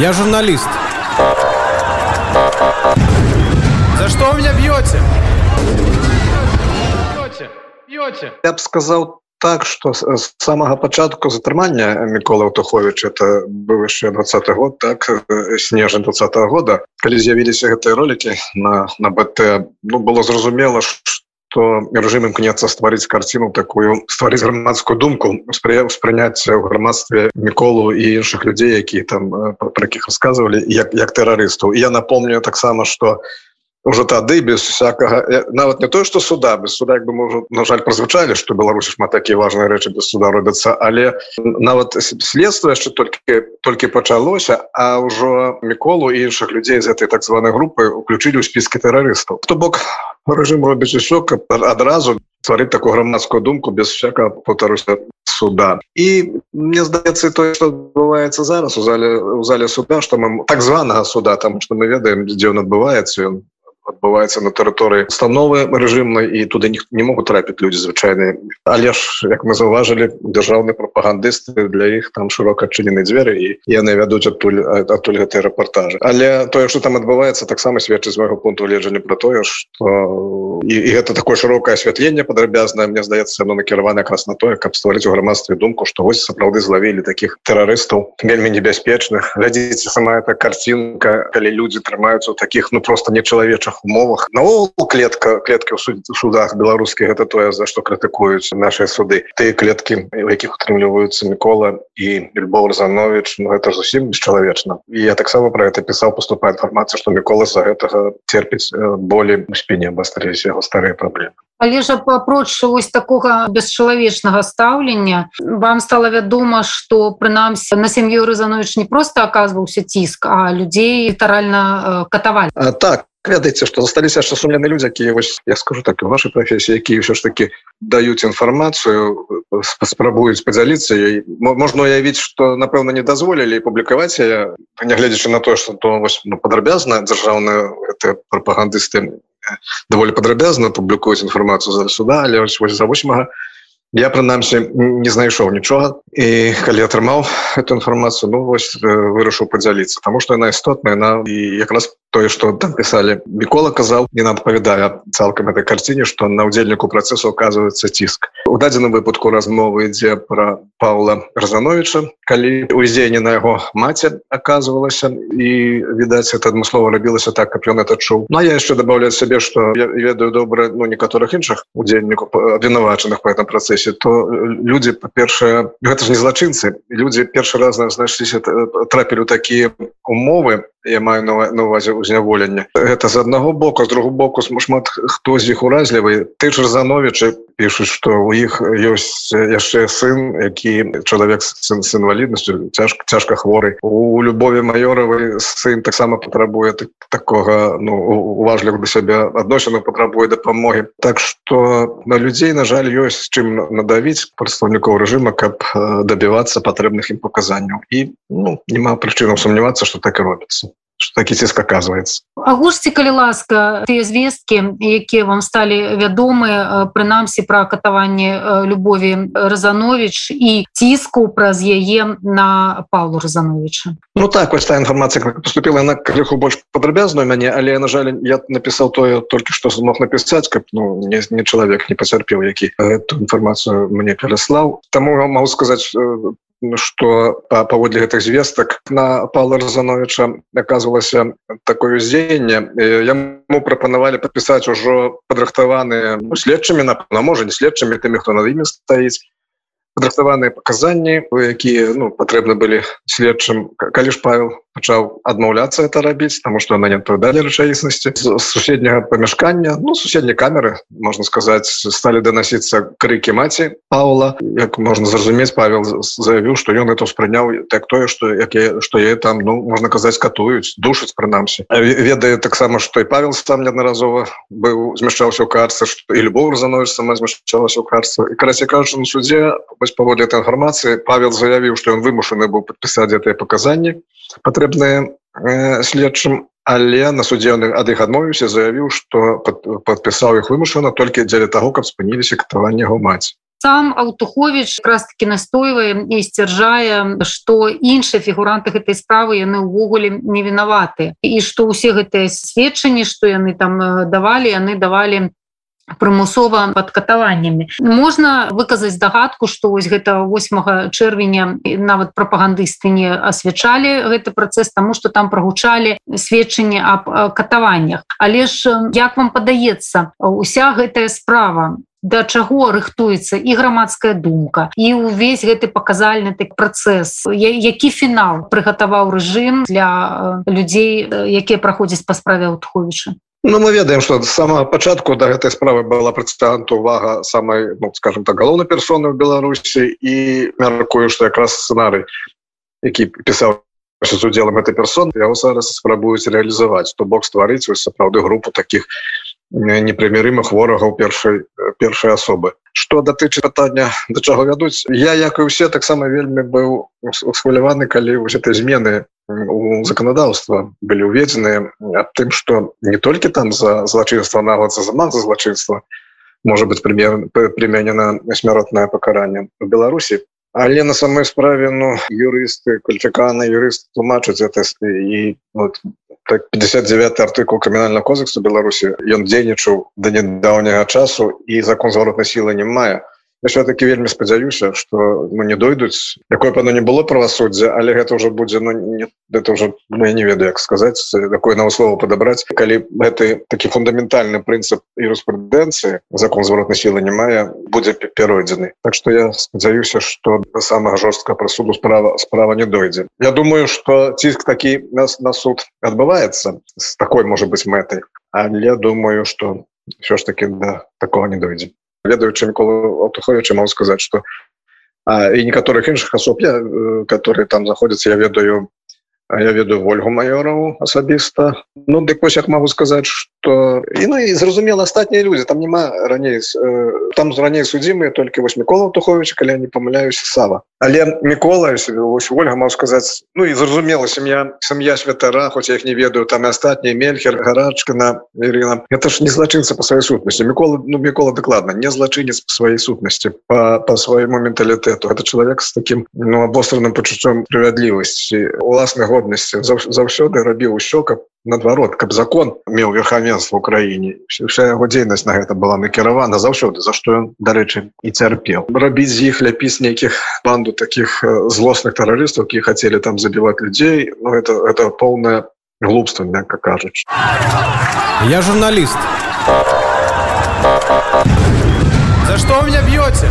Я журналист. За что вы меня бьете? Бьете, бьете. Я б сказаў так что з самага пачатку затрымання мікола Тухович это быў яшчэ двадцаты год так снежань двадцатого года калі з'явіліся гэтыя ролики на на БТ ну было зразумела что режим імкнецца стварыць карціну такую стварыць грамадскую думку спрыняцця ў грамадстве міколу і іншых людзей які там про якіх рассказывалі як як тэрарыстаў я напомню таксама что у уже тады без всякага нават не то что суда без суда як бы уже на жаль прозвучалі что беларусі шмат такія важные рэчы без суда робяцца але нават следство яшчэ толькі толькі пачалося а ўжо міколу і іншых людзей з этой так званой групы уключілі ў спіски тэрарыстаў. То бок режим робіць усё каб адразу стварыць такую грамадскую думку без всякого повторюся суда. І мне здаецца то что адбываецца зараз у зале у зале суда что мы так званого суда там что мы ведаем дзе ён адбываецца ён адбываецца на тэрыторыі становы рэжымнай і туды не могуць трапіць людзі звычайныя. Але ж як мы заўважылі дзяржаўныя прапагандысты для іх там шырока адчынены дзверы і яны вядуць адтуль адтуль гэтай рэпартажы. Але тое что там адбываецца таксама сведчыць з майго пункту гледжання про тое что і, і гэта такое шырокае асвятленне падрабязнае мне здаецца оно накіравана якраз на тое каб стварыць у грамадстве думку што вось сапраўды злавілі такіх тэрарыстаў вельмі небяспечных. Глядзіце сама эта картинка калі людзі трымаюцца таких ну просто нечалавечых іншых умовах. Наогул клетка клетки ў судах беларускіх это тое за што крытыкуюць наши суды. Тыя клетки у якіх утрымліваюцца мікола і любов разанович Ну это зусім бесчалавечна і я таксама про это пісаў поступае інфармацыя што мікола за гэтага терпіць болей у спіне абастарыліся яго старыя праблемы Але ж апроч вось такога бесчалавечнага стаўлення вам стало вядома что прынамсі на сям'ю рызанович не просто оказываўся ціск а людзей літаральна катавалі так ведаеце что засталіся яшчэ сумлены людзі якія вось я скажу так у вашай професіі якія ўсё ж таки даюць інфармацыю спрабуюць подзяліцца ей можна уявіць что напэўна не дазволілі публікаваць я нягледзячы на то что то вось ну, падрабязна дзяржаўная это прапагандысты даволі падрабязна публікуюць інфармацыю за суда але вось, вось за 8 я прынамсі не знайшоў нічога. І калі атрымаў эту інфармацыю ну вось вырашыў подзяліцца тому что яна істотная на і якраз тое что там писали. Мікола казаў не надпавядае цалкам этой карціне что на удзельніку процессу оказывается ціск у дадзеным выпадку размовы ідзе про паула разановича калі уздзеянне на яго маці оказывалася і відаць это адмыслова рабілася так каб ён это чуў но я яшчэ добавляю сябе что я ведаю добра ну некаторых іншых удзельнікаў абвінавачаных по этом процессе то люди по-першае гэта ж не злачынцы люди першы раз знайшліся трапілі такія умовы. Я маю на увазе узняволення это з аднаго боку з другого боку шмат хто з іх уразлівы ты ж зановічы пишут что у іх ёсць яшчэ сын які чалавек сын с інваліднасцю цяжк цяжка хворы у любові маёравы сын таксама патрабуе так, такога ну уважліва да сябе адносіну патрабуе дапамогі так что на людзей на жаль ёсць чым надавіць прадстаўнікоў рэжыма каб дабівацца патрэбных ім паказанняў і ну няма прычынаў сумнявацца что так і робіцца такі ціск оказывается. Агушці калі ласка тыя звесткі якія вам сталі вядомы прынамсі пра катаванне любові разанович і ціску праз яе на павлу разановича ну так вось та інфармацыя поступила на крыху больш падрабязную мяне але на жаль я напісаў тое толькі што змог напісаць каб ну не, не чалавек не пацярпеў які эту інфармацыю мне пераслаў. Таму могу сказаць что паводле гэтых звестак на Павла разановича оказывалася такое ўздзеянне яму прапанавалі падпісаць ужо падрыхтаваныя ну, следчымі на можа не следчымі тымі хто над імі стаіць падрыхтаваныя паказанні якія ну патрэбны былі следчым калі ж павел пачаў адмаўляцца это рабіць тому что она не адпавядалі рэчаіснасці суседняга памяшкання. Ну суседняй камеры можна сказаць сталі данасіцца крыкі маці Паула. Як можна зразумець павел заявіў что ён это ўспрыняў так тое что які что я там ну можна казаць катуюць душаць прынамсі. Ведае таксама что і павел там неаднаразова быў змяшчаўся ў карцы і любоў разанович сама змяшчалася ў карцу і карасе кажучы на суде паводле этой інфармацыі павел заявіў что ён вымушаны быў падпісаць гэтыя паказанні патрэбныя э, следчым але на судзеўных ад іх адмовіўся заявіў што падпісаў іх вымушана толькі дзеля таго каб спыніліся катаванне яго маці сам аўтухович раз таки настойвае і сцяржае что іншыя фігуранты гэтай справы яны ўвогуле не вінаваты. І что усе гэтыя сведчанні что яны там давалі яны давалі прымусова под катаваннями можна выказаць дагадку что вось гэта 8 чэрвеня нават прапагандысты не асвячалі гэты працэс тому что там прогучалі сведчанні об катаваннях. Але ж як вам падаецца уся гэтая справа да чаго рыхтуецца і грамадская думка і увесь гэты паказальны так працэс які фінал прыгатаваў рэжым для людзей якія праходзяць па справе аўтховіча Ну, мы ведаем что з самого пачатку до гэтай справы была прадстаўнта увага самой ну, скажем так галоўнай персоны в беларусі і мяркую что якраз сценарый які пісаў з удзелам этой персон яго зараз спрабуюць реалізаваць то бок стварыць сапраўды групу таких непрымірымых ворагаў першай першай асобы что датычы пытання да чаго вядуць я як і усе таксама вельмі быў схваляваны калі ўсе ты змены у законодаўства былі уведзеныя аб тым что не толькі там за злачынства нават за заман за злачынства может быть пример применена смяротное пакаранне в беларусі але на самой справе ну юрысты кваліфіканы юрыст тлумачыць это і вот, так 59 артыкул крымінального кодексу беларусі ён дзейнічаў да нядаўняга часу і закон зваротнай сілы не мае все-таки вельмі спадзяюся что ну не дойдуць якое пано не было правасуддзя але гэта уже будзе ну, не это уже ну, не ведаю як сказать такое навуслова падабраць. Калі гэты такі фундаментальны прынцып юрыспрудэнцыі закон зваротнай сілы не мае будзе перайдзены. Так что я спадзяюся что до самага жорстка прасуду справа справа не дойдзе. Я думаю что ціск такі нас на суд адбываецца с такой может быть мэтай але думаю что все ж таки да такого не дойдзе ведаючы Микола Алтуховича могу сказать что і некаторых іншых асоб я э, которые там заходятся я ведаю я ведаю ольгу майораў асабіста ну дык вось як могу сказать что і ну і зразумела астатнія люди. Там няма раней э, там з раней судзімыя толькі вось мікола тухович калі не памыляюся сава. Але мікола ольга могу сказать ну і зразумела сям'я сям'я святара хоць я их не ведаю там астатнія мельхер гарачка на Ірина это ж не злачынца по сваёй сутнасці. Мікола ну мікола дакладна не злачынец сваёй сутнасці по по свайму менталітэту. Это чалавек с таким ну абостраным пачуццём справядлівасці уласных годнасці. Заўсёды рабіў усё каб наадварот каб закон меў верхавенство Украіне вся яго дзейнасць на гэта была накіравана заўсёды за што ён дарэчы і цярпеў. Рабіць з іх ляпіць нейкіх банду таких злосных тэрарыстаў які хацелі там забіваць людзей Ну это это поўнае глупство мягко кажуч я журналіст. За что у меня б'ёце